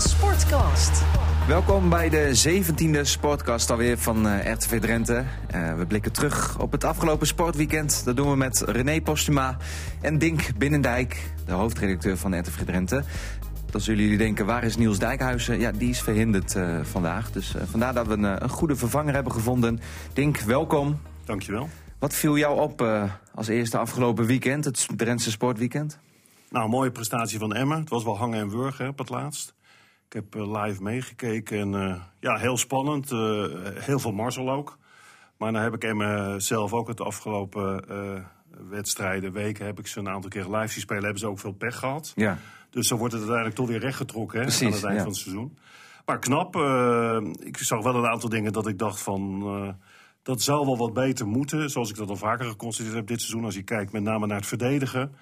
Sportcast. Welkom bij de 17e Sportcast alweer van uh, RTV Drenthe. Uh, we blikken terug op het afgelopen sportweekend. Dat doen we met René Postuma en Dink Binnendijk, de hoofdredacteur van RTV Drenthe. Dan zullen jullie denken, waar is Niels Dijkhuizen? Ja, die is verhinderd uh, vandaag. Dus vandaar dat we een, een, goede vervanger hebben gevonden. Dink, welkom. Dankjewel. Wat viel jou op als eerste afgelopen weekend, het Drentse sportweekend? Nou, een mooie prestatie van Emma. Het was wel hangen en wurgen op het laatst. Ik heb uh, live meegekeken en uh, ja, heel spannend. Uh, heel veel Marcel ook. Maar dan heb ik Emma zelf ook het afgelopen wedstrijden, weken... heb ik ze een aantal keer live zien spelen. Hebben ze ook veel pech gehad. Ja. Dus zo wordt het uiteindelijk toch weer rechtgetrokken hè, Precies, aan het eind ja. van het seizoen. Maar knap. ik zag wel een aantal dingen dat ik dacht van... dat zou wel wat beter moeten, zoals ik dat al vaker geconstateerd heb dit seizoen. Als je kijkt met name naar het verdedigen...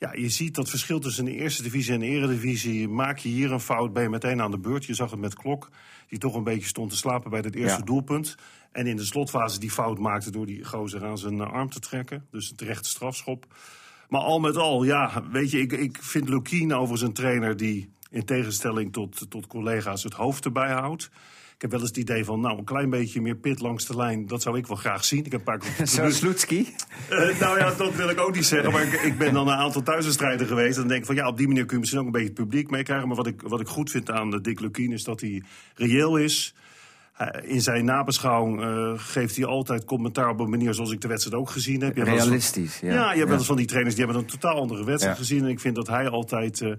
Ja, je ziet dat verschil tussen de eerste divisie en de eredivisie. Maak je hier een fout, ben je meteen aan de beurt. Je zag het met Klok, die toch een beetje stond te slapen bij het eerste doelpunt. En in de slotfase die fout maakte door die gozer aan zijn eh, arm te trekken. Dus een terechte strafschop. Maar al met al, ja, weet je, ik, ik vind Lukien overigens een trainer die in tegenstelling tot, tot collega's het hoofd erbij houdt. Ik heb wel eens het idee van, nou, een klein beetje meer pit langs de lijn, dat zou ik wel graag zien. Ik heb een paar Zo Sloetski? Uh, nou ja, dat wil ik ook niet zeggen. Maar ik, ik ben dan een aantal thuiswedstrijden geweest. En dan denk ik van, ja, op die manier kun je misschien ook een beetje het publiek meekrijgen. Maar wat ik, wat ik goed vind aan de Dick Lukien is dat hij reëel is. in zijn nabeschouwing uh, geeft hij altijd commentaar op een manier zoals ik de wedstrijd ook gezien heb. Realistisch, ja. Ja, je hebt wel eens van die trainers die hebben een totaal andere wedstrijd gezien. En ik vind dat hij altijd... Uh,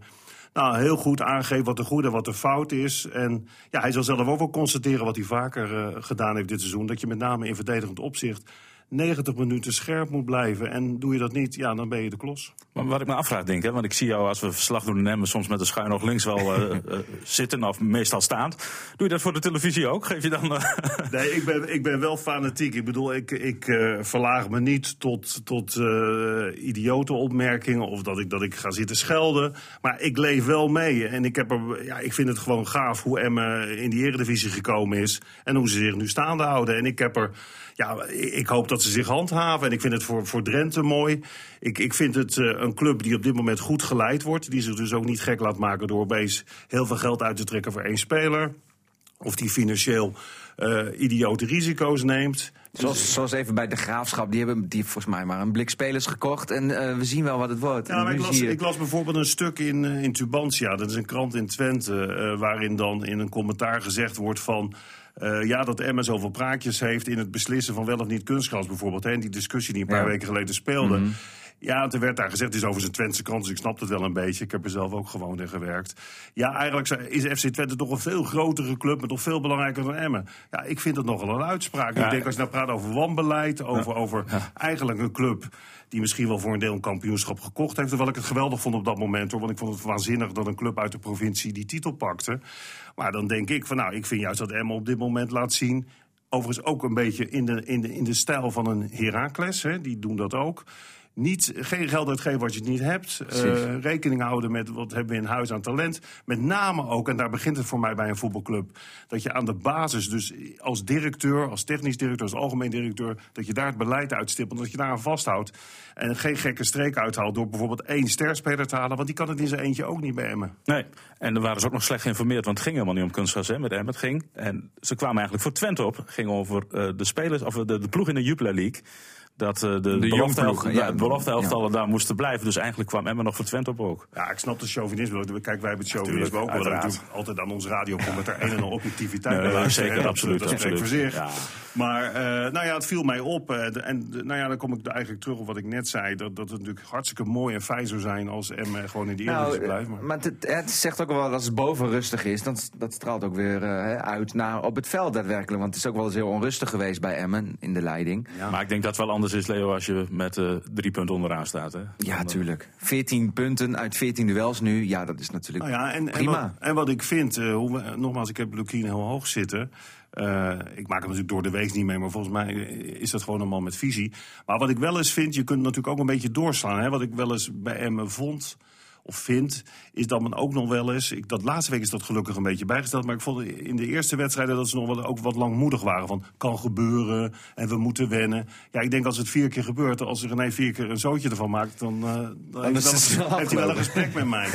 nou, heel goed aangeeft wat er goed en wat er fout is. En ja, hij zal zelf ook wel constateren wat hij vaker uh, gedaan heeft dit seizoen. Dat je met name in verdedigend opzicht 90 minuten scherp moet blijven. En doe je dat niet, ja, dan ben je de klos. Maar wat ik me afvraag, denk ik, want ik zie jou als we verslag doen nemen, soms met de schuin nog links wel uh, uh, zitten, of meestal staand. Doe je dat voor de televisie ook? Geef je dan. Uh... Nee, ik ben, ik ben wel fanatiek. Ik bedoel, ik, ik verlaag me niet tot, tot idiote opmerkingen of dat ik, dat ik ga zitten schelden. Maar ik leef wel mee. En ik, heb er, ja, ik vind het gewoon gaaf hoe Emma in die eredivisie gekomen is. En hoe ze zich nu staande houden. En ik heb er ja, ik hoop dat ze zich handhaven. En ik vind het voor, voor Drenthe mooi. Ik, ik vind het uh, een club die op dit moment goed geleid wordt. Die zich dus ook niet gek laat maken door opeens heel veel geld uit te trekken voor één speler. Of die financieel uh, idiote risico's neemt. Zoals, zoals even bij de graafschap, die hebben die volgens mij maar een blik spelers gekocht. En uh, we zien wel wat het wordt. Ja, ik, las, ik las bijvoorbeeld een stuk in, in Tubantia, dat is een krant in Twente, waarin dan in een commentaar gezegd wordt van. Uh, ja, dat Emma zoveel praatjes heeft in het beslissen van wel of niet kunstgras bijvoorbeeld. Hè, en die discussie die een paar ja. weken geleden speelde. Mm -hmm. Ja, er werd daar gezegd, het is over zijn Twentse kant, dus ik snap het wel een beetje. Ik heb er zelf ook gewoon in gewerkt. Ja, eigenlijk is FC Twente toch een veel grotere club, maar toch veel belangrijker dan Emmen. Ja, ik vind het nogal een uitspraak. Ja, ik denk, als je nou praat over wanbeleid, over, ja. over eigenlijk een club die misschien wel voor een deel een kampioenschap gekocht heeft. Terwijl ik het geweldig vond op dat moment, hoor. Want ik vond het waanzinnig dat een club uit de provincie die titel pakte. Maar dan denk ik van, nou, ik vind juist dat Emmen op dit moment laat zien... Overigens ook een beetje in de, in de, in de stijl van een Heracles, hè, die doen dat ook niet, geen geld uitgeven wat je niet hebt. Uh, rekening houden met wat hebben we in huis aan talent. Met name ook, en daar begint het voor mij bij een voetbalclub... dat je aan de basis, dus als directeur, als technisch directeur... als algemeen directeur, dat je daar het beleid uitstippelt... dat je daar aan vasthoudt. En geen gekke streek uithaalt door bijvoorbeeld één sterspeler te halen... want die kan het in zijn eentje ook niet bij Emmen. Nee, en dan waren ze ook nog slecht geïnformeerd... want het ging helemaal niet om kunstgras hè, met Emmen. Het ging, en ze kwamen eigenlijk voor Twente op. Het ging over uh, de spelers, of de, de ploeg in de Jupiler League dat uh, de, de belofte, elf, ja, belofte elftallen ja. daar moesten blijven. Dus eigenlijk kwam Emma nog voor Twente op ook. Ja, ik snap het chauvinisme. Kijk, wij hebben het chauvinisme ook wel. natuurlijk altijd aan ons radio komt er een en al objectiviteit nee, Zeker, absoluut. Dat absoluut. voor zich. Ja. Maar uh, nou ja, het viel mij op. Uh, en nou ja, dan kom ik eigenlijk terug op wat ik net zei. Dat, dat het natuurlijk hartstikke mooi en fijn zou zijn als Emma gewoon in die Eredivisie nou, blijft. Maar, maar het, het, zegt ook wel als het boven rustig is. Dan, dat straalt ook weer uit naar op het veld daadwerkelijk. Want het is ook wel eens heel onrustig geweest bij Emmen in de leiding. Ja. Maar ik denk dat het wel anders is, Leo, als je met uh, drie punten onderaan staat. Hè? Ja, Dan, tuurlijk. 14 punten uit 14 duels nu. Ja, dat is natuurlijk nou ja, en, prima. En wat, en wat ik vind, uh, hoe we, nogmaals, ik heb Lukien heel hoog zitten. Uh, ik maak hem natuurlijk door de week niet mee, maar volgens mij is dat gewoon een man met visie. Maar wat ik wel eens vind, je kunt natuurlijk ook een beetje doorslaan. Hè? Wat ik wel eens bij Emmen vond of vind, is dat men ook nog wel eens. Ik, dat laatste week is dat gelukkig een beetje bijgesteld. Maar ik vond in de eerste wedstrijden dat ze nog wel ook wat langmoedig waren. Van kan gebeuren en we moeten wennen. Ja, ik denk als het vier keer gebeurt, als René vier keer een zootje ervan maakt, dan, uh, dan heeft, wel, heeft, hij wel een gesprek met mij.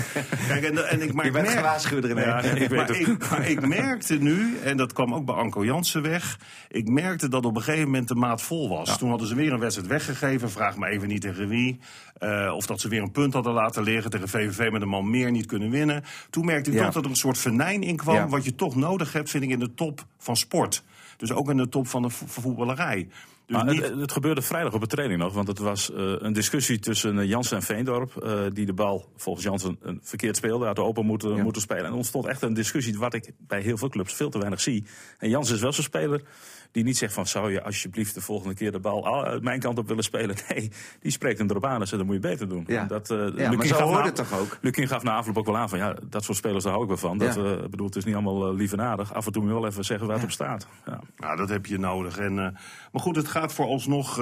Kijk, en, en ik, maar Je bent merk, gewaarschuwd, René. Ja, ik maar, ik, maar ik merkte nu, en dat kwam ook bij Anko Jansen weg. Ik merkte dat op een gegeven moment de maat vol was. Ja. Toen hadden ze weer een wedstrijd weggegeven. Vraag me even niet tegen wie. Uh, of dat ze weer een punt hadden laten liggen tegen VVV met een man meer niet kunnen winnen. Toen merkte ik ja. toch dat er een soort venijn in kwam. Ja. Wat je toch nodig hebt, vind ik, in de top van sport. Dus ook in de top van de voetballerij. Dus niet... het, het, gebeurde vrijdag op de training nog, want het was uh, een discussie tussen uh, Jansen en Veendorp. Uh, die de bal volgens Jansen verkeerd speelde, had open moeten, ja. moeten spelen. En er ontstond echt een discussie, wat ik bij heel veel clubs veel te weinig zie. En Jansen is wel zo'n speler die niet zegt van zou je alsjeblieft de volgende keer de bal uit mijn kant op willen spelen. Nee, die spreekt hem erop aan en zegt dat moet je beter doen. Ja, dat, uh, ja maar zo hoort het toch ook? Lukien gaf na afloop ook wel aan van ja, dat soort spelers daar hou ik wel van. Dat, ja. uh, bedoel, het is niet allemaal uh, lief en aardig. Af en toe moet je wel even zeggen waar het op staat. Ja. Nou, dat heb je nodig. En, maar goed, het gaat vooralsnog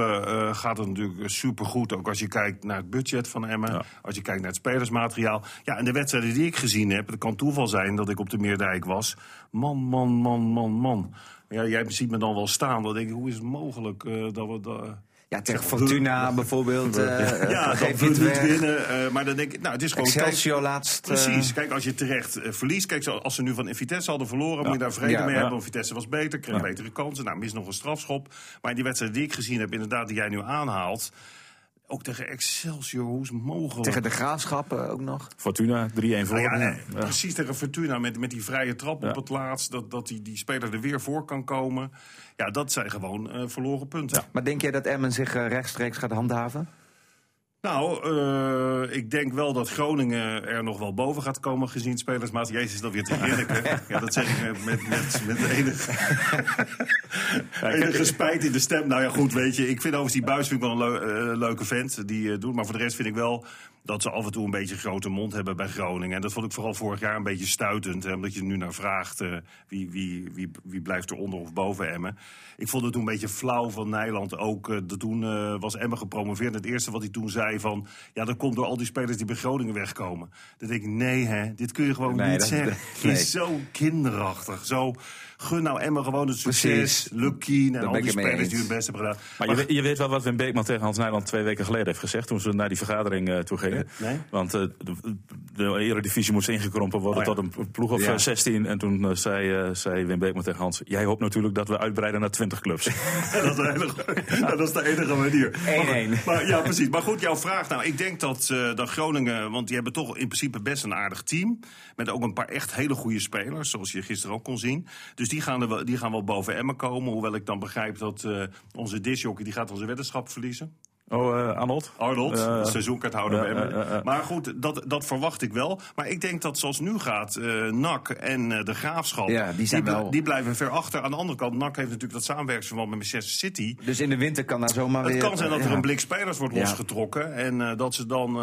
gaat het natuurlijk supergoed. Ook als je kijkt naar het budget van Emmen. Als je kijkt naar het spelersmateriaal. Ja, en de wedstrijden die ik gezien heb, het kan toeval zijn dat ik op de Meerdijk was. Man, man, man, man, man. Ja, jij ziet me dan wel staan. Dan denk ik, hoe is het mogelijk uh, dat we... Uh, ja, tegen Fortuna bijvoorbeeld. Uh, ja, dat we niet winnen. Uh, maar dan denk ik, nou, het is gewoon... Excelsior laatst. Precies. Kijk, als je terecht verliest. Kijk, als ze nu van Vitesse hadden verloren, ja. moet je daar vrede ja, mee hebben. Want Vitesse was beter, kreeg betere kansen. Nou, mis nog een strafschop. Maar in die wedstrijd die ik gezien heb, inderdaad, die jij nu aanhaalt... Ook tegen Excelsior, hoe is het mogelijk? Tegen de graafschappen ook nog. Fortuna, 3-1 voor. Ah, ja, nee, ja. Precies tegen Fortuna, met, met die vrije trap ja. op het laatst. Dat, dat die, die speler er weer voor kan komen. Ja, dat zijn gewoon uh, verloren punten. Maar denk jij dat Emmen zich uh, rechtstreeks gaat handhaven? Nou, uh, ik denk wel dat Groningen er nog wel boven gaat komen gezien spelersmaat. Jezus, dat weer te heerlijk, hè? Ja, dat zeg ik met, met, met de enige, enige spijt in de stem. Nou ja, goed, weet je. Ik vind overigens die Buis vind ik wel een leu uh, leuke vent die uh, doet. Maar voor de rest vind ik wel dat ze af en toe een beetje grote mond hebben bij Groningen. En dat vond ik vooral vorig jaar een beetje stuitend. Hè, omdat je nu naar vraagt uh, wie, wie, wie, wie blijft er onder of boven Emmen. Ik vond het toen een beetje flauw van Nijland ook. Uh, toen uh, was Emmen gepromoveerd. Het eerste wat hij toen zei van... ja, dat komt door al die spelers die bij Groningen wegkomen. Dan denk ik, nee hè, dit kun je gewoon nee, niet zeggen. Het nee. is zo kinderachtig, zo... Gun nou Emmen gewoon het succes. Lukien en al die spelers die hun best hebben gedaan. Maar, maar je, weet, je, weet wel wat Wim Beekman tegen Hans Nijland twee weken geleden heeft gezegd... toen ze naar die vergadering uh, toe gingen. Nee? Want uh, de, de eredivisie moest ingekrompen worden oh, ja. tot een ploeg of ja. 16. En toen uh, zei, zei Wim Beekman tegen Hans... jij hoopt natuurlijk dat we uitbreiden naar 20 clubs. dat, is de enige, dat is de enige manier. 1-1. Maar, maar, ja, precies. Maar goed, jouw vraag. Nou, ik denk dat, dat Groningen... want die hebben toch in principe best een aardig team. Met ook een paar echt hele goede spelers. Zoals je gisteren ook kon zien. Dus die gaan, er die gaan wel boven Emmen komen. Hoewel ik dan begrijp dat onze disjockey... die gaat onze weddenschap verliezen. Oh, uh, Arnold? Arnold, uh, seizoenkaarthouder bij Emmen. Uh, maar goed, dat, dat verwacht ik wel. Maar ik denk dat zoals nu gaat, uh, NAC en uh, de Graafschap... Ja, die, zijn die, wel... die blijven ver achter. Aan de andere kant, NAC heeft natuurlijk dat samenwerkingsverband met Manchester City. Dus in de winter kan daar zomaar het weer... Het kan zijn dat er een blik spelers wordt ja. losgetrokken... en dat, ze dan,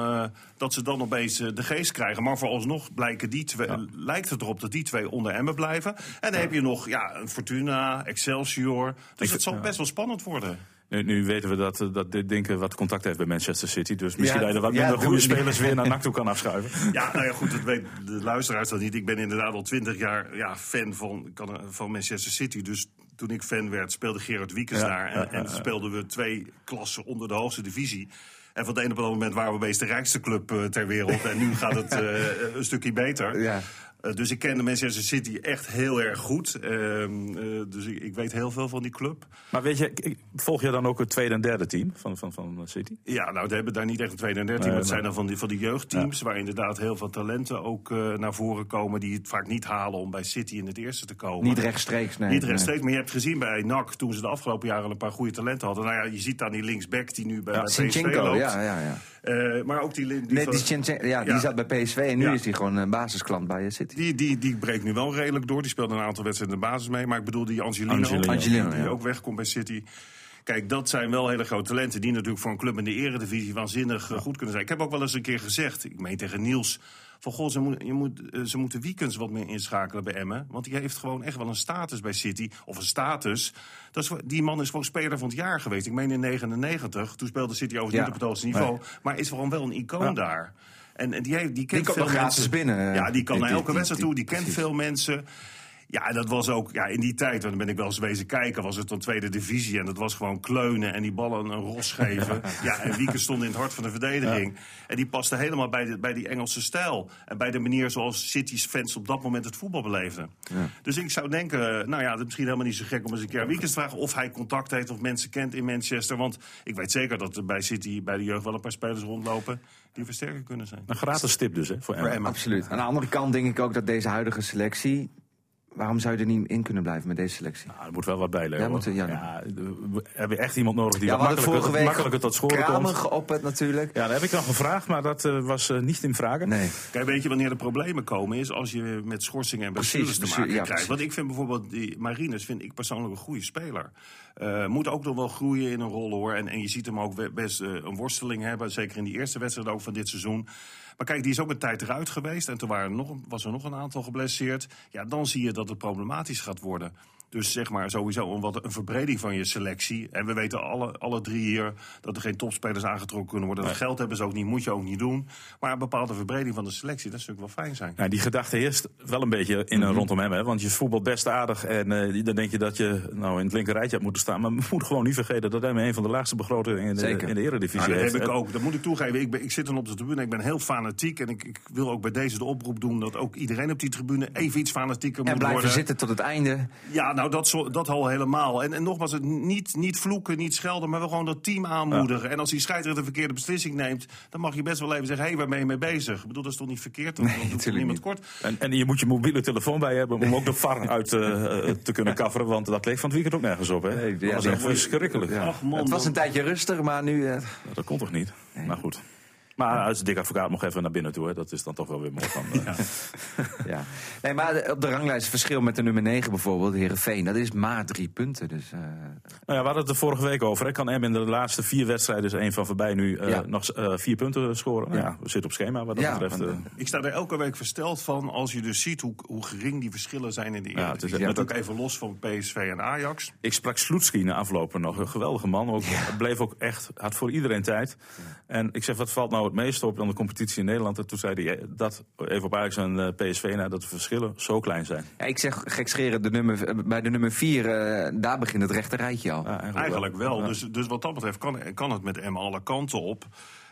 dat ze dan opeens de geest krijgen. Maar vooralsnog blijken die twee, ja. lijkt het erop dat die twee onder Emmen blijven. En dan heb je nog ja, Fortuna, Excelsior. Dus ik het zal best wel spannend worden. Nu, nu, weten we dat, dat dit Dinken wat contact heeft bij Manchester City. Dus misschien ja, dat je er wat minder ja, goede spelers weer naar NAC toe kan afschuiven. Ja, nou ja, goed, dat weet de luisteraars dat niet. Ik ben inderdaad al twintig jaar ja, fan van, van Manchester City. Dus toen ik fan werd, speelde Gerard Wiekens ja, daar. En, en speelden we twee klassen onder de hoogste divisie. En van het ene op het moment waren we meest de rijkste club uh, ter wereld. en nu gaat het uh, een stukje beter. Ja. Uh, dus ik ken de Manchester City echt heel erg goed. Uh, uh, dus ik, ik, weet heel veel van die club. Maar weet je, volg je dan ook het tweede en derde team van, van, van City? Ja, nou, we hebben daar niet echt een tweede en derde team. Het zijn dan van die, van die jeugdteams, ja. waar inderdaad heel veel talenten ook naar voren komen. die het vaak niet halen om bij City in het eerste te komen. Niet rechtstreeks, nee. Niet rechtstreeks, nee. maar je hebt gezien bij NAC toen ze de afgelopen jaren een paar goede talenten hadden. Nou ja, je ziet dan die linksback die nu bij, ja, bij PSV loopt. Ja, ja, ja. Uh, maar ook die... die, nee, die, ja, die zat bij PSV en nu ja. is hij gewoon een basisklant bij City. Die, die, die breekt nu wel redelijk door. Die speelde een aantal wedstrijden in de basis mee. Maar ik bedoel die Angelino, Angelino, Angelino die ook wegkomt bij City. Kijk, dat zijn wel hele grote talenten die natuurlijk voor een club in de eredivisie waanzinnig uh, goed kunnen zijn. Ik heb ook wel eens een keer gezegd, ik meen tegen Niels... van goh, ze, moet, je moet, uh, ze moeten weekends wat meer inschakelen bij Emmen. Want die heeft gewoon echt wel een status bij City. Of een status. Dat is, die man is gewoon speler van het jaar geweest. Ik meen in 99. Toen speelde City over het ja. hoogste niveau. Maar is gewoon wel een icoon ja. daar. En, en die, heeft, die kent die veel mensen. binnen. Ja, die kan naar elke wedstrijd toe. Die kent veel mensen. Ja, dat was ook ja, in die tijd, want dan ben ik wel eens wezen kijken, was het dan tweede divisie. En dat was gewoon kleunen en die ballen een ros geven. ja, en Wieke stond in het hart van de verdediging. En die paste helemaal bij, de, bij die Engelse stijl. En bij de manier zoals City's fans op dat moment het voetbal beleefden. Ja. Dus ik zou denken, nou ja, het is misschien helemaal niet zo gek om eens een keer aan Wieke te vragen of hij contact heeft of mensen kent in Manchester. Want ik weet zeker dat er bij City, bij de jeugd wel een paar spelers rondlopen die versterker kunnen zijn. Een gratis tip dus, hè, voor Emma. Absoluut. Aan de andere kant denk ik ook dat deze huidige selectie Waarom zou je er niet in kunnen blijven met deze selectie? Nou, er moet wel wat bij, Leo. Ja, moet, ja, ja, we hebben echt iemand nodig die ja, wat makkelijker, week makkelijker tot scoren komt. geopperd natuurlijk. Ja, dat heb ik nog gevraagd, maar dat uh, was uh, niet in vragen. Nee. Kijk, weet je wanneer de problemen komen? Is als je met schorsingen en blessures te maken krijgt. Precies. Want ik vind bijvoorbeeld die Marines vind ik persoonlijk een goede speler. Uh, moet ook nog wel groeien in een rol hoor. En, en je ziet hem ook best een worsteling hebben. Zeker in die eerste wedstrijd ook van dit seizoen. Maar kijk, die is ook een tijd eruit geweest. En toen waren nog, was er nog een aantal geblesseerd. Ja, dan zie je dat het problematisch gaat worden. Dus zeg maar sowieso een, wat, een verbreding van je selectie. En we weten alle, alle drie hier dat er geen topspelers aangetrokken kunnen worden. Dat geld hebben ze ook niet, moet je ook niet doen. Maar een bepaalde verbreding van de selectie, dat zou natuurlijk wel fijn zijn. Nou, die gedachte heerst wel een beetje in en rondom hem. Hè? Want je voetbalt best aardig en uh, dan denk je dat je nou, in het linker rijtje hebt moeten staan. Maar we moeten gewoon niet vergeten dat hij een van de laagste begrotingen in de, in de eredivisie nou, dat heb ik ook. Dat moet ik toegeven. Ik, ben, ik zit dan op de tribune, ik ben heel fanatiek. En ik, ik, wil ook bij deze de oproep doen dat ook iedereen op die tribune even iets fanatieker moet worden. En blijven zitten tot het einde. Ja, nou dat, zo, dat al helemaal. En, en nogmaals, het niet, niet vloeken, niet schelden, maar wel gewoon dat team aanmoedigen. En als die scheidsrechter de verkeerde beslissing neemt, dan mag je best wel even zeggen: hé, hey, waar ben je mee bezig? Ik bedoel, dat is toch niet verkeerd? Dan nee, doet niemand kort. En, en je moet je mobiele telefoon bij hebben om ook de VAR uit uh, te kunnen coveren, want dat leek van het weekend ook nergens op. Hè? Nee, dat was echt verschrikkelijk. Ach, man, het was een tijdje rustig, maar nu. Uh... dat komt toch niet? Nee. Maar goed. Maar als dik advocaat nog even naar binnen toe. Hè. Dat is dan toch wel weer mooi. Van, uh... ja. ja. Nee, maar op de ranglijst verschil met de nummer 9 bijvoorbeeld, Herenveen, dat is maar drie punten. Dus, uh... nou ja, we hadden het er vorige week over. Hè. Kan M in de laatste vier wedstrijden, is één van voorbij nu, uh, ja. nog vier punten scoren. Nou, ja. we zitten op schema wat dat betreft. Ik sta er elke week versteld van als je dus ziet hoe, hoe gering die verschillen zijn in de Eredivisie. Ja, het is, ook even los van PSV en Ajax. Ik sprak Sloetski na aflopen nog, een geweldige man. Ook, Bleef ook echt, had voor iedereen tijd. En ik zeg, wat valt nou het meest op aan de competitie in Nederland. En toen zei hij dat, even op Ajax en eh, PSV, nou, dat de verschillen zo klein zijn. Ja, ik zeg gekscheren, de nummer, bij de nummer 4, uh, eh, daar begint het rechte rijtje al. Ja, eigenlijk, eigenlijk, wel. wel. Dus, dus wat dat betreft kan, kan het met Emma alle kanten op.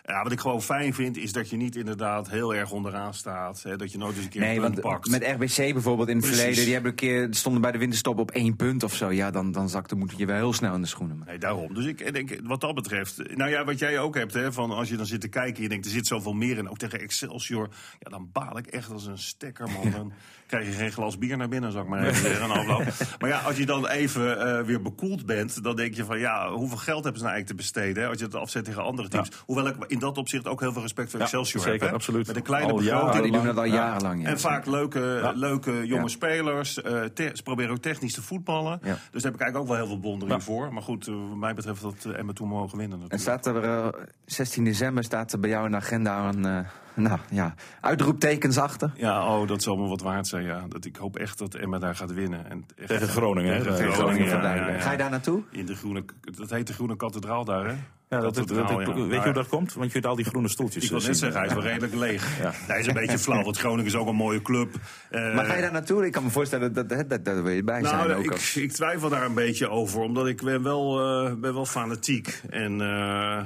Ja, wat ik gewoon fijn vind, is dat je niet inderdaad heel erg onderaan staat. Hè, dat je nooit eens een keer nee, een punt want pakt. Met RBC bijvoorbeeld in het verleden, die hebben een keer, stonden bij de winterstop op één punt of zo. Ja, dan, dan zakte moet je wel heel snel in de schoenen. Nee, daarom. Dus ik denk, wat dat betreft, nou ja, wat jij ook hebt, hè, van als je dan zit te kijken, je denkt, er zit zoveel meer in. Ook tegen Excelsior, ja, dan baal ik echt als een stekker, man. Dan krijg je geen glas bier naar binnen, zou ik maar even zeggen, afloop. Maar ja, als je dan even uh, weer bekoeld bent, dan denk je van, ja, hoeveel geld hebben ze nou eigenlijk te besteden? Hè, als je het afzet tegen andere teams. Hoewel ik in dat opzicht ook heel veel respect voor Excelsior zeker, heb. absoluut. Met een kleine begroting. Die doen dat al jarenlang. Ja, en vaak leuke, leuke jonge spelers. Uh, ze proberen ook technisch te voetballen. Dus daar heb ik eigenlijk ook wel heel veel bewondering voor. Maar goed, uh, wat mij betreft dat uh, Emma toen mogen winnen natuurlijk. En staat er, 16 december staat er bij jou in de agenda een nou ja, uitroeptekens achter. Ja, oh, dat zal me wat waard zijn. Ja. Dat, ik hoop echt dat Emma daar gaat winnen. En echt, tegen Groningen. Tegen, tegen Groningen, ja, Ga je daar naartoe? In de groene, dat heet de Groene Kathedraal daar, hè? Ja, dat, dat, dat, weet je hoe dat komt? Want je hebt al die groene stoeltjes. Ik wil net zeggen, hij is wel redelijk leeg. Ja. Hij is een beetje flauw, want Groningen is ook een mooie club. Uh, maar ga je daar naartoe? Ik kan me voorstellen dat, dat, dat, dat wil je bij nou, zijn. Ook ik, ik, twijfel daar een beetje over, omdat ik ben wel, uh, ben wel fanatiek. En uh,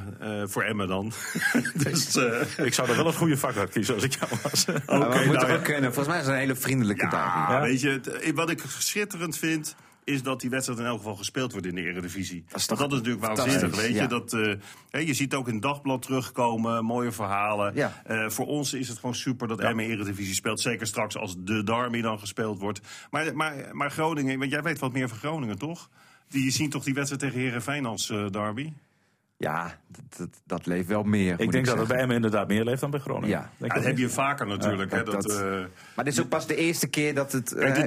voor Emma dan. dus, ik zou er wel een goede vak uit kiezen als ik jou was. Oké, okay, nou, ook kennen. Volgens mij is het een hele vriendelijke ja, Ja, weet je, wat ik schitterend vind is dat die wedstrijd in elk geval gespeeld wordt in de Eredivisie. Dat is, dat is natuurlijk waanzinnig, weet je. Dat, uh, je ziet ook in het dagblad terugkomen, mooie verhalen. Ja. Uh, voor ons is het gewoon super dat ja. Emmen Eredivisie speelt. Zeker straks als de Derby dan gespeeld wordt. Maar, maar, maar Groningen, want jij weet wat meer van Groningen, toch? Die, je ziet toch die wedstrijd tegen Herenveen als uh, derby? Ja, dat, dat, leeft wel meer. Ik denk dat het bij hem inderdaad meer leeft dan bij Groningen. Ja, ja dat heb je vaker natuurlijk. hè, dat, uh, maar dit is ook pas de eerste keer dat het uh,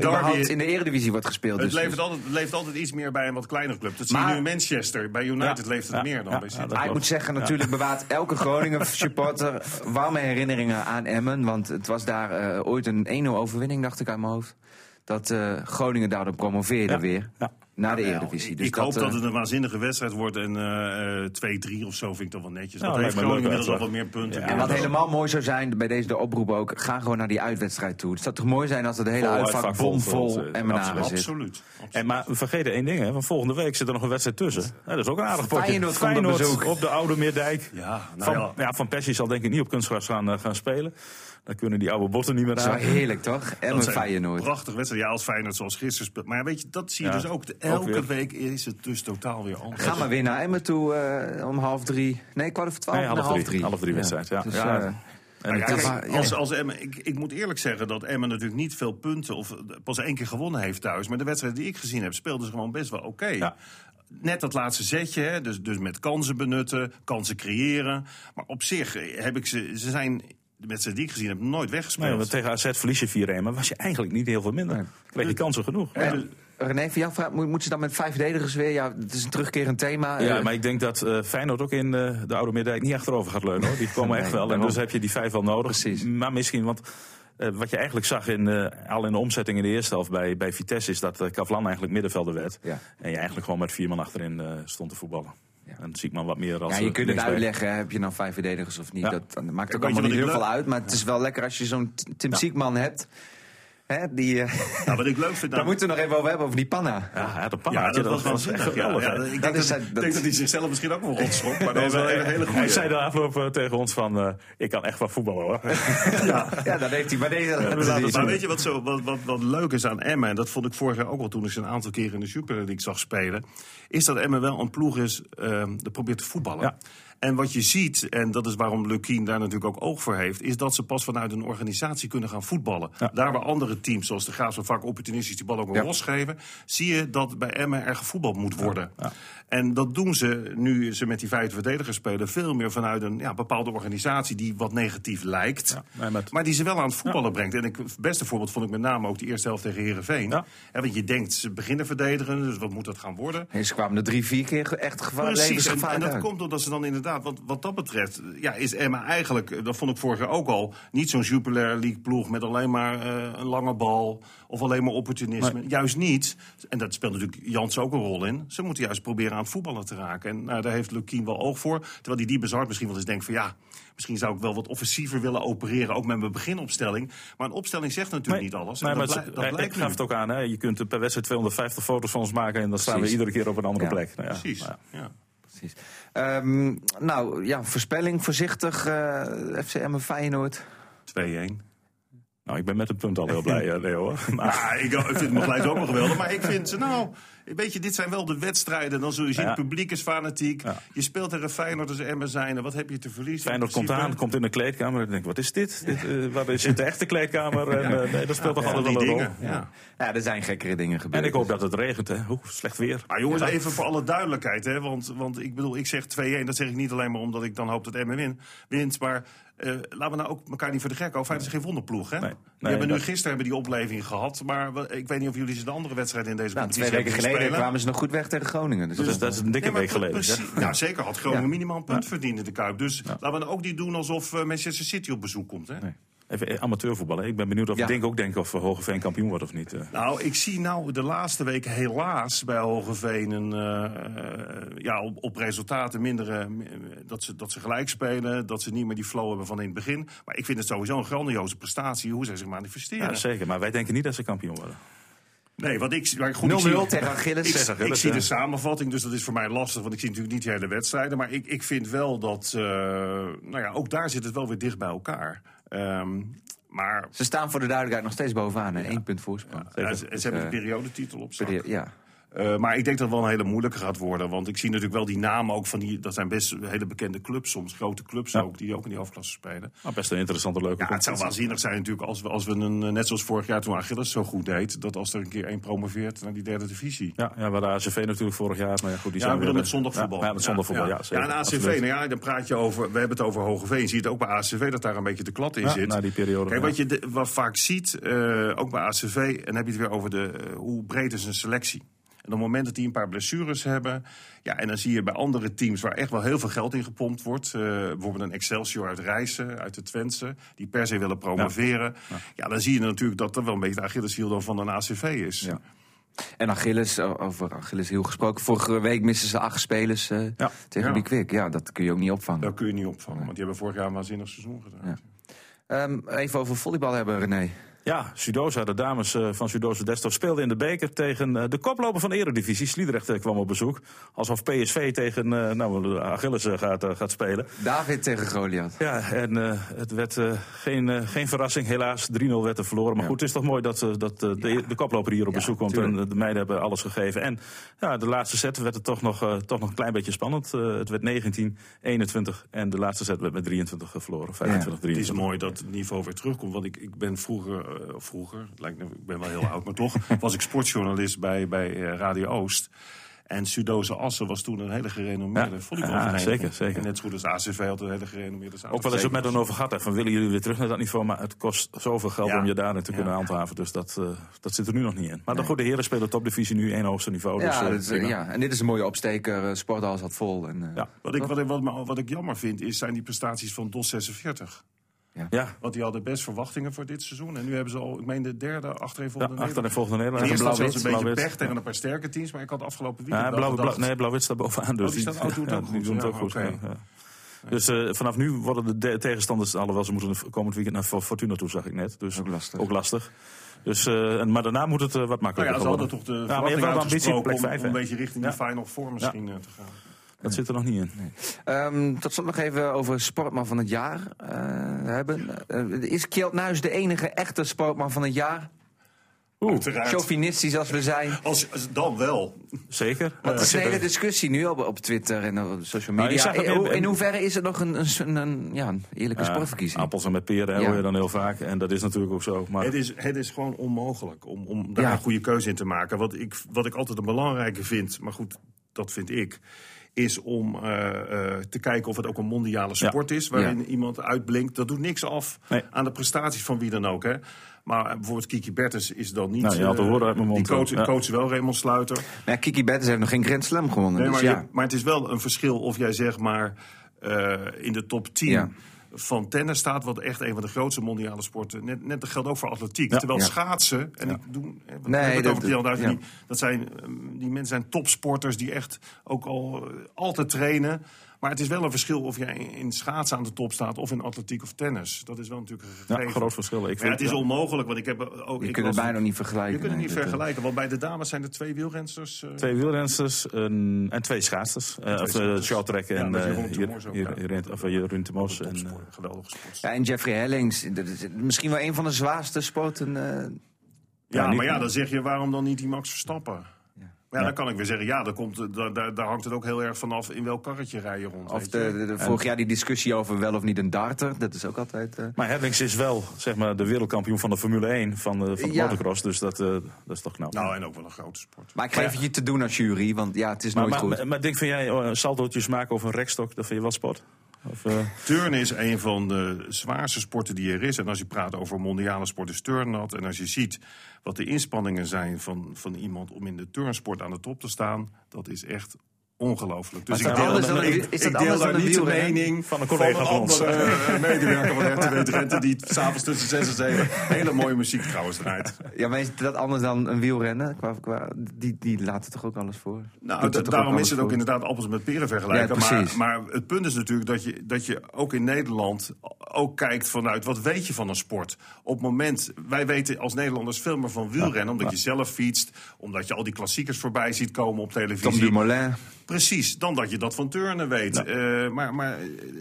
in de Eredivisie wordt gespeeld. Het, dus, leeft altijd, het leeft altijd iets meer bij een wat kleinere club. Dat zie je nu in Manchester. Bij United leeft het meer dan bij City. ik moet zeggen, natuurlijk bewaart elke Groningen supporter warme herinneringen aan Emmen. Want het was daar uh, ooit een 1-0 overwinning, dacht ik uit mijn hoofd. Dat uh, Groningen daardoor promoveerde ja. weer. Ja naar de Eredivisie. Dus ik hoop dat het een waanzinnige wedstrijd wordt en uh, 2-3 of zo vind ik toch wel netjes. Dat heeft Groningen inmiddels al wat meer punten. Ja, en wat helemaal mooi zou zijn, bij deze de oproep ook, ga gewoon naar die uitwedstrijd toe. Het zou toch mooi zijn als het hele uitvak bomvol en menaren zit. Absoluut. En maar we vergeten één ding, hè, van volgende week zit er nog een wedstrijd tussen. dat is ook een aardig potje. Feyenoord, Feyenoord op de Oude Meerdijk. Ja, nou van, ja. van Persie zal denk ik niet op kunstgras gaan, uh, gaan spelen. Dan kunnen die oude botten niet meer aan. Zo heerlijk toch? En met Feyenoord. Prachtig wedstrijd. Ja, als Feyenoord zoals gisteren speelt. Maar ja, weet je, dat zie je dus ook. Elke week is het dus totaal weer anders. Ga maar weer naar Emmen toe uh, om half drie. Nee, kwart over twaalf. Nee, half, half drie. Half drie wedstrijd, ja. Dus, ja. Uh, kijk, als, als Emmen, ik, ik, moet eerlijk zeggen dat Emmen natuurlijk niet veel punten... of pas één keer gewonnen heeft thuis. Maar de wedstrijd die ik gezien heb, speelde ze gewoon best wel oké. Okay. Ja net dat laatste zetje, hè, dus, dus met kansen benutten, kansen creëren. Maar op zich heb ik ze, ze zijn de wedstrijd die ik gezien heb, nooit weggespeeld. Nee, want tegen AZ verlies je 4-1, maar was je eigenlijk niet heel veel minder. Kreeg je kansen genoeg. En, René, van jou vraag, moet, ze dan met vijf verdedigers weer? Ja, het is een terugkerend thema. Ja, maar ik denk dat uh, Feyenoord ook in uh, de Oude Middijk niet achterover gaat leunen. Hoor. Die komen echt wel. En dus heb je die vijf wel nodig. Precies. Maar misschien, want uh, wat je eigenlijk zag in, al in de omzetting in de eerste helft bij, bij Vitesse... is dat Kavlan eigenlijk middenvelder werd. Ja. En je eigenlijk gewoon met vier man achterin stond te voetballen. Ja. En zie ik maar wat meer als. Ja, je kunt het uitleggen, heb je nou vijf verdedigers of niet. Ja. Dat, dat, maakt ook allemaal niet heel veel uit. Maar het is wel lekker als je zo'n Tim Siekman hebt. Hè, die, uh, nou, wat ik leuk vind... Daar moeten we nog even over hebben, over die panna. Ja, de panna. Ja, dat, was wel. Ja, ja, ik denk, dat, dat, denk dat hij zichzelf misschien ook wel rotschok. Maar dat was wel een hele goede. Hij zei de afloop uh, tegen ons van... Uh, ik kan echt wel voetballen hoor. ja, ja, dat heeft hij. Maar, deze, ja, maar weet je wat, zo, wat, wat, wat leuk is aan Emma... en dat vond ik vorig jaar ook al toen ik ze een aantal keren in de Super League zag spelen... is dat Emma wel een ploeg is dat probeert te voetballen. En wat je ziet, en dat is waarom Lukien daar natuurlijk ook oog voor heeft, is dat ze pas vanuit een organisatie kunnen gaan voetballen. Daar waar andere teams, zoals de Graafschap vaak opportunistisch die bal ook ja. losgeven, zie je dat bij Emmen er gevoetbald moet worden. Ja. En dat doen ze, nu ze met die vijfde verdedigers spelen, veel meer vanuit een ja, bepaalde organisatie die wat negatief lijkt, nee, met... maar die ze wel aan het voetballen brengt. En ik, het beste voorbeeld vond ik met name ook die eerste helft tegen Herenveen. Want je denkt, ze beginnen verdedigen, dus wat moet dat gaan worden? En ze kwamen er drie, vier keer echt gevaarlijk Precies, en, en, dat komt omdat ze dan inderdaad inderdaad, wat, wat dat betreft, ja, is Emma eigenlijk, dat vond ik vorig jaar ook al, niet zo'n Jupiler League ploeg met alleen maar uh, een lange bal of alleen maar opportunisme. Juist niet. En dat speelt natuurlijk Jans ook een rol in. Ze moeten juist proberen aan het voetballen te raken. En nou, daar heeft Lukien wel oog voor. Terwijl die die bezart misschien wel eens denkt van ja, misschien zou ik wel wat offensiever willen opereren, ook met mijn beginopstelling. Maar een opstelling zegt natuurlijk niet alles. Dat, maar dat, ik gaf het ook aan, hè. je kunt per wedstrijd 250 foto's van ons maken en dan staan we iedere keer op een andere plek. Nou, ja. Precies. Ja precies. Um, nou ja, voorspelling voorzichtig. Uh, FCM Feyenoord. 2-1. Nou, ik ben met het punt al heel blij, eh, Leo. Maar... Ja, ik, ik vind mijn gelijk ook wel geweldig. Maar ik vind ze nou... Weet je, dit zijn wel de wedstrijden. Dan zul je zien, het publiek is fanatiek. Je speelt tegen Feyenoord als Emmen zijn. Wat heb je te verliezen? Feyenoord komt aan, komt in de kleedkamer. En denkt, wat is dit? dit uh, waar is de echte kleedkamer? En, uh, nee, dat speelt toch altijd wel een rol. Ja. ja, er zijn gekkere dingen gebeurd. En ik hoop dat het regent, hè. Oeh, slecht weer. Maar jongens, even voor alle duidelijkheid, hè. Want, want ik bedoel, ik zeg 2-1. Dat zeg ik niet alleen maar omdat ik dan hoop dat Emmen win, wint. Maar uh, laten we nou ook elkaar niet voor de gek houden. Feit is geen wonderploeg, hè? Nee, nee, we hebben nu gisteren hebben die opleving gehad. Maar ik weet niet of jullie ze de andere wedstrijden in deze nou, competitie Twee weken geleden kwamen ze nog goed weg tegen Groningen. Dus, dus dat is een dikke week geleden. Precies, ja, zeker. Had Groningen minimaal een punt verdiend in de Kuip. Dus laten we nou ook niet doen alsof uh, Manchester City op bezoek komt, hè? Even amateurvoetballen. Ik ben benieuwd of ja. Denk ook denken of Hogeveen kampioen wordt of niet. Eh. Nou, ik zie nou de laatste week helaas bij Hogeveen een, uh, ja, op, op, resultaten minder. dat, ze, dat ze gelijk spelen, dat ze niet meer die flow hebben van in het begin. Maar ik vind het sowieso een grandioze prestatie hoe zij zich manifesteren. Ja, zeker. Maar wij denken niet dat ze kampioen worden. Nee, wat ik, maar goed, 0-0 tegen Achilles. Ik, ik, zie de samenvatting, dus dat is voor mij lastig, want ik zie natuurlijk niet de hele wedstrijden. Maar ik, ik vind wel dat, uh, nou ja, ook daar zit het wel weer dicht bij elkaar. Um, maar... Ze staan voor de duidelijkheid nog steeds bovenaan, en ja. één punt voorsprong. Ja, ze, ze, hebben de periodetitel op zak. Ja. Uh, maar ik denk dat het wel een hele moeilijke gaat worden. Want ik zie natuurlijk wel die namen ook van die. Dat zijn best hele bekende clubs soms. Grote clubs ja. ook, die ook in die hoofdklasse spelen. Maar best een interessante, leuke Ja, het zou waanzinnig zijn natuurlijk als we, als we een. Eh, net zoals vorig jaar toen Achilles zo goed deed. Dat als er een keer één promoveert naar die derde divisie. Ja, ja waar de ACV natuurlijk vorig jaar. Maar ja, goed, die ja, zijn weer, met zondagvoetbal. Ja, met zondagvoetbal, ja. ja, ja, en ACV, nou ja, dan praat je over. We hebben het over Hogeveen. Je ziet ook bij ACV dat daar een beetje de klad in zit. Na die periode. Kijk, wat je wat vaak ziet, uh, ook bij ACV. En dan heb je het weer over de, uh, hoe breed is een selectie. Op het moment dat die een paar blessures hebben... Ja, en dan zie je bij andere teams waar echt wel heel veel geld in gepompt wordt... Uh, bijvoorbeeld een Excelsior uit Rijssen, uit de Twentse... die per se willen promoveren. Ja, ja. dan zie je natuurlijk dat dat wel een beetje de Achilleshiel van een ACV is. Ja. En Achilles, over Achilles heel gesproken. Vorige week missen ze acht spelers uh, ja. tegen ja. Quick. Ja, dat kun je ook niet opvangen. Dat kun je niet opvangen, want die hebben vorig jaar een waanzinnig seizoen gedaan. Um, even over volleybal hebben, René. Ja, Sudosa, de dames eh, van Sudosa Desktop speelden in de beker tegen eh, de koploper van de Eredivisie. Sliedrecht eh, kwam op bezoek. Alsof PSV tegen nou, Achilles gaat, gaat spelen. David tegen Goliath. Ja, en het werd geen, geen verrassing. Helaas, 3-0 werd er verloren. Maar goed, het is toch mooi dat, dat de, de, koploper hier op bezoek komt. En de meiden hebben alles gegeven. En ja, de laatste set werd het toch nog, toch nog een klein beetje spannend. het werd 19-21 en de laatste set werd met 23 verloren. 25-23. Het is mooi dat het niveau weer terugkomt. Want ik, ik ben vroeger uh, vroeger, lijkt, ik ben wel heel oud, maar toch, was ik sportjournalist bij, bij uh, Radio Oost. En Sudoze Assen was toen een hele gerenommeerde ja. volleybalvereniging. zeker, zeker. En net zo goed als ACV had een hele gerenommeerde Ook wel eens ook met een over gehad. Van willen jullie weer terug naar dat niveau? Maar het kost zoveel geld om je daar te kunnen handhaven. Dus dat, uh, dat zit er nu nog niet in. Maar nee. goed, de heren spelen topdivisie nu één hoogste niveau. Ja, dus, uh, ja, en dit is een mooie opsteker. Sporthal zat vol. En, ja. wat, ik, wat, ik, wat, wat ik jammer vind, is, zijn die prestaties van DOS 46. Ja. ja. Want die hadden best verwachtingen voor dit seizoen. En nu hebben ze al, ik meen, de derde achtereenvolgende ja, achtereenvolgende Nederland. Eerst was een beetje pech tegen een paar sterke teams. Maar ik had afgelopen weekend ja, blauw, blauw, Nee, Blauw-Wit staat bovenaan. Dus oh, die, staat, oh, doet ja, die doen het ook goed. Okay. Ja. Dus uh, vanaf nu worden de tegenstanders, alhoewel ze moeten komend weekend naar Fortuna toe, zag ik net. Dus ook lastig. Ook lastig. Dus, uh, maar daarna moet het uh, wat makkelijker nou ja, worden. toch de ja, maar je hebt wel ambitie op plek 5. Om, om een beetje richting die Final Four misschien te gaan. Dat zit er nog niet in. Nee. Um, tot slot nog even over sportman van het jaar uh, hebben. Uh, is Kjeld Nuis de enige echte sportman van het jaar? Oeh, chauvinistisch als we zijn. Als, als, dan wel. Zeker. Want het is een hele discussie nu op, op Twitter en op social media. Nou, in, in, hoeverre is het nog een, een, een ja, een eerlijke uh, sportverkiezing? Appels en met peren ja. hoor je dan heel vaak. En dat is natuurlijk ook zo. Maar... Het, is, het is gewoon onmogelijk om, om daar ja. een goede keuze in te maken. Wat ik, wat ik altijd een belangrijke vind, maar goed, dat vind ik is om uh, uh, te kijken of het ook een mondiale sport ja. is. Waarin ja. iemand uitblinkt. Dat doet niks af nee. aan de prestaties van wie dan ook. Hè. Maar bijvoorbeeld Kiki Bertens is dan niet... Nou, je had horen uit mijn mond. Die coach, ja. coach wel Raymond Sluiter. Ja, Kiki Bertens heeft nog geen Grand Slam gewonnen. Nee, dus maar, ja. je, maar het is wel een verschil of jij zeg maar uh, in de top 10... Van tennis staat, wat echt een van de grootste mondiale sporten. Net, net dat geldt ook voor atletiek. Ja, Terwijl ja. schaatsen, en ik doe, nee, dat, over dat, zijn, die mensen zijn topsporters die echt ook al altijd trainen. Maar het is wel een verschil of jij in schaatsen aan de top staat of in atletiek of tennis. Dat is wel natuurlijk een. Ja, groot verschil. Ik vind, het is onmogelijk, want ik heb ook... Je ik kunt het bijna niet vergelijken. Je kunt het niet nee, vergelijken, want bij de dames zijn er twee wielrensters. Uh... Twee wielrensters een, en twee schaatsers. Uh, of uh, shorttrack en Jeroen Temors. Geweldige sport. Ja, en Jeffrey Hellings, misschien wel een van de zwaarste sporten... ja, maar ja, dan zeg je waarom dan niet die Max Verstappen? Ja, dan kan ik weer zeggen, ja, daar, komt, daar, daar hangt het ook heel erg vanaf in welk karretje rij je rond. Of de, de, de, vorig jaar die discussie over wel of niet een darter, dat is ook altijd... Uh... Maar Hellings is wel, zeg maar, de wereldkampioen van de Formule 1 van de, van de ja. motocross, dus dat, uh, dat is toch knap. Nou, en ook wel een grote sport. Maar ik geef het je te doen als jury, want ja, het is nooit maar, goed. Maar, maar denk van jij, uh, saldootjes maken over een rekstok, dat vind je wel sport? Of, uh... Turnen is een van de zwaarste sporten die er is. En als je praat over mondiale sport is turnat. En als je ziet wat de inspanningen zijn van, van iemand om in de turnsport aan de top te staan, dat is echt ongelooflijk. Dus ik deel, dan, ik, is ik deel daar niet de mening van een collega van, een medewerker van RTW Drenthe... die s'avonds tussen 6 en 7 hele mooie muziek trouwens draait. Ja, maar is dat anders dan een wielrennen? Qua, qua, die, die laten toch ook alles voor? Nou, da, daarom is het ook inderdaad appels met peren vergelijken. Ja, maar, maar het punt is natuurlijk dat je, dat je ook in Nederland... ook kijkt vanuit wat weet je van een sport. Op het moment, wij weten als Nederlanders veel meer van wielrennen... Ja, omdat je zelf fietst, omdat je al die klassiekers voorbij ziet komen op televisie. Tom Dumoulin. Precies, dan dat je dat van turnen weet. Uh, maar, maar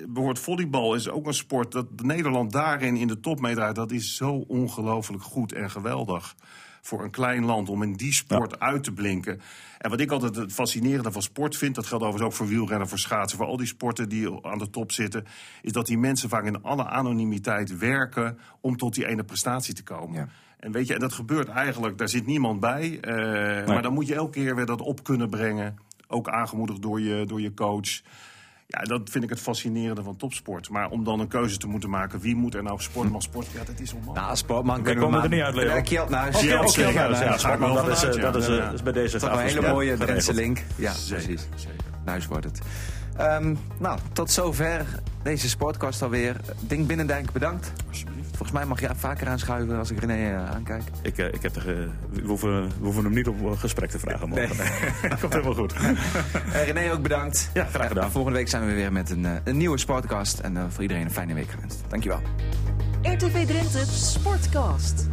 behoort volleybal is ook een sport dat Nederland daarin in de top meedraait. Dat is zo ongelooflijk goed en geweldig voor een klein land om in die sport ja. uit te blinken. En wat ik altijd het fascinerende van sport vind, dat geldt overigens ook voor wielrennen, voor schaatsen, voor al die sporten die aan de top zitten, is dat die mensen vaak in alle anonimiteit werken om tot die ene prestatie te komen. Ja. En weet je, en dat gebeurt eigenlijk, daar zit niemand bij. Uh, nee. Maar dan moet je elke keer weer dat op kunnen brengen ook aangemoedigd door je, door je coach. Ja, dat vind ik het fascinerende van topsport. Maar om dan een keuze te moeten maken, wie moet er nou sportman sport? Ja, dat is onmogelijk. Nou, sportman kunnen we komen er niet uit, Leo. Kjeldnuis. Oké, okay. Ja, sportman, dat is, dat is, is bij deze Toch een hele mooie Drentse link. Ja, precies. Nuis wordt het. Um, nou, tot zover deze sportcast alweer. Ding Binnendijk, bedankt. Volgens mij mag je vaker aanschuiven als ik René uh, aankijk. Ik, uh, ik heb er, uh, we, hoeven, we hoeven hem niet op gesprek te vragen morgen. Nee. dat komt helemaal goed. René ook bedankt. Ja, graag gedaan. volgende week zijn we weer met een, een nieuwe sportcast. En voor iedereen een fijne week gewenst. Dankjewel. RTV Drenthe Sportcast.